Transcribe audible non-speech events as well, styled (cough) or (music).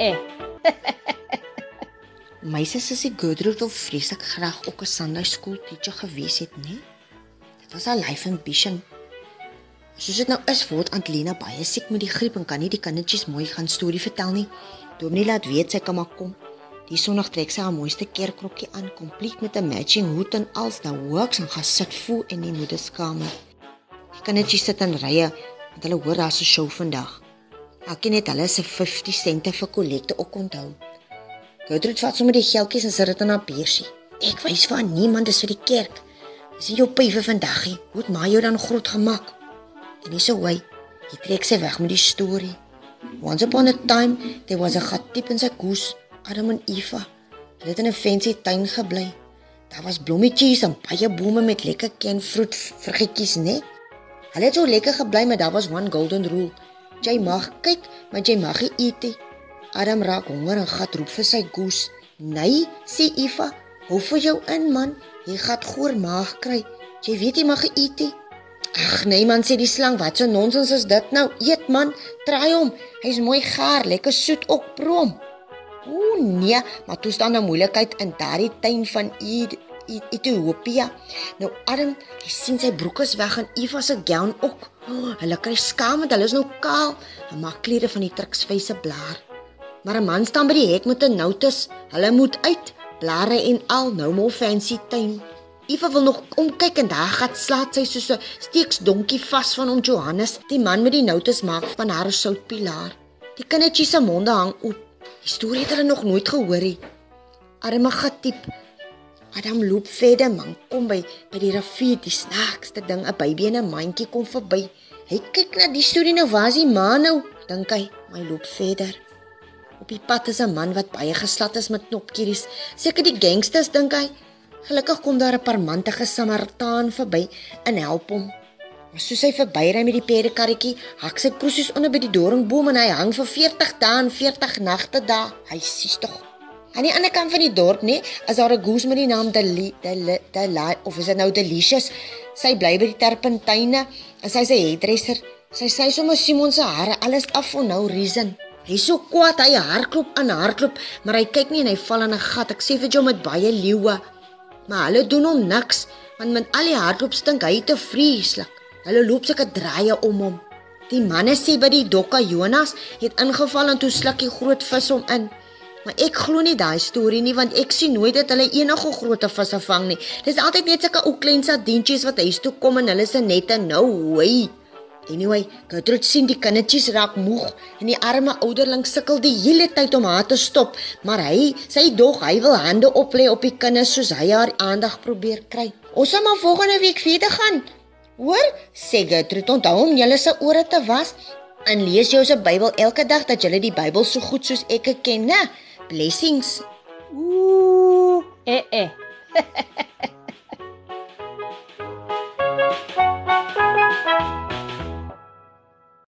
(laughs) is as die Gertrude of vreeslik graag ook 'n Sunday school teacher gewees het, né? Dit was haar life ambition. Soos dit nou is, word Antlina baie siek met die griep en kan nie die kindertjies mooi gaan storie vertel nie. Dominee laat weet sy kan maar kom. Die Sondag trek sy haar mooiste kerkrokkie aan, kompleet met 'n matching hoed en als dan works en gaan sit voel in die moederskamer. Die kindertjies sit in rye want hulle hoor daar's 'n show vandag. Elkeen het hulle se 50 sente vir kollekte ook onthou. Gertrude vat sommer die geldjies en sit dit in haar beursie. Ek wys vir niemand is vir die kerk. Dis nie jou pyfe vandag nie. Hoe het maar jou dan groot gemaak? En dis so hy. Hy trek sy weg met die storie. Once upon a time there was a gat diep in sy koes, Adam en Eva. Hulle het in 'n fancy tuin gebly. Daar was blommetjies en baie bome met lekker kenvruit vruggetjies, né? Hulle het so lekker gebly, maar daar was one golden rule. Jy mag kyk, maar jy mag nie eet nie. Adam raak honger en gat roep vir sy goose. "Nee," sê Eva, "hou vir jou in, man. Jy gaan goor maag kry. Jy weet jy mag eet nie." Ag nee man sê die slang, wat so nonsens is dit nou? Eet man, try hom. Hy's mooi gaar, lekker soet ook prom. Ooh nee, maar toe staan 'n moeilikheid in daardie tuin van Ethiopië. Nou Adam, hy sien sy broek is weg en Eva se gown ook. Oh, hulle kry skaam want hulle is nou kaal. Hulle maak klere van die truksvyse blaar. Maar 'n man staan by die hek met 'n notas. Hulle moet uit, blare en al, nou more fancy tuin. Eva wil nog omkyk en daar gaan slaat sy soos 'n steeksdonkie vas van om Johannes. Die man met die notas maak van haar soutpilaar. Die kindertjies se monde hang oop. Die storie het hulle nog nooit gehoor nie. Arme gatiep. Adam loop verder man, kom by by die rivier, die snaakste ding, 'n baby en 'n mandjie kom verby. Hy kyk na die storie nou, waar is die ma nou? Dink hy, my loop verder. Op die pad is 'n man wat baie geslat is met knopkieries. Seker die gangsters dink hy. Gelukkig kom daar 'n parmantige Samaritaan verby en help hom. Maar soos hy verbyry met die perdekarretjie, hak sy kroesies onder by die doringboom en hy hang vir 40 dae en 40 nagte daar. Hy sies tog. Aan die ander kant van die dorp, nê, is daar 'n goose met die naam Deli, Deli, Deli of is dit nou Delicious? Sy bly by die terpentyne en sy's 'n hairdresser. Sy sê sommer Simon se hare alles af for no reason. Hy's so kwaad, hy hardloop aan hardloop, maar hy kyk nie en hy val in 'n gat. Ek sê vir jou met baie leeuwe maar hulle doen hom niks want met al die hardloop stink hy te vreeslik. Hulle loop sulke draaie om hom. Die manne sê by die dokka Jonas het ingeval en toe sluk die groot vis hom in. Maar ek glo nie daai storie nie want ek sien nooit dat hulle enige groot visse vang nie. Dis altyd net sulke ou klein sardientjies wat huis toe kom en hulle se nette nou hoe. Anyway, Gertrude sien die kindertjies raak moeg en die arme ouderling sukkel die hele tyd om haar te stop, maar hy, sy dog, hy wil hande op lê op die kinders soos hy haar aandag probeer kry. Ons sal maar volgende week verder gaan. Hoor? Sê Gertrude, onthou om julle se ore te was en lees jou se Bybel elke dag dat julle die Bybel so goed soos ek ken, né? Blessings. Ooh, eh eh. (laughs)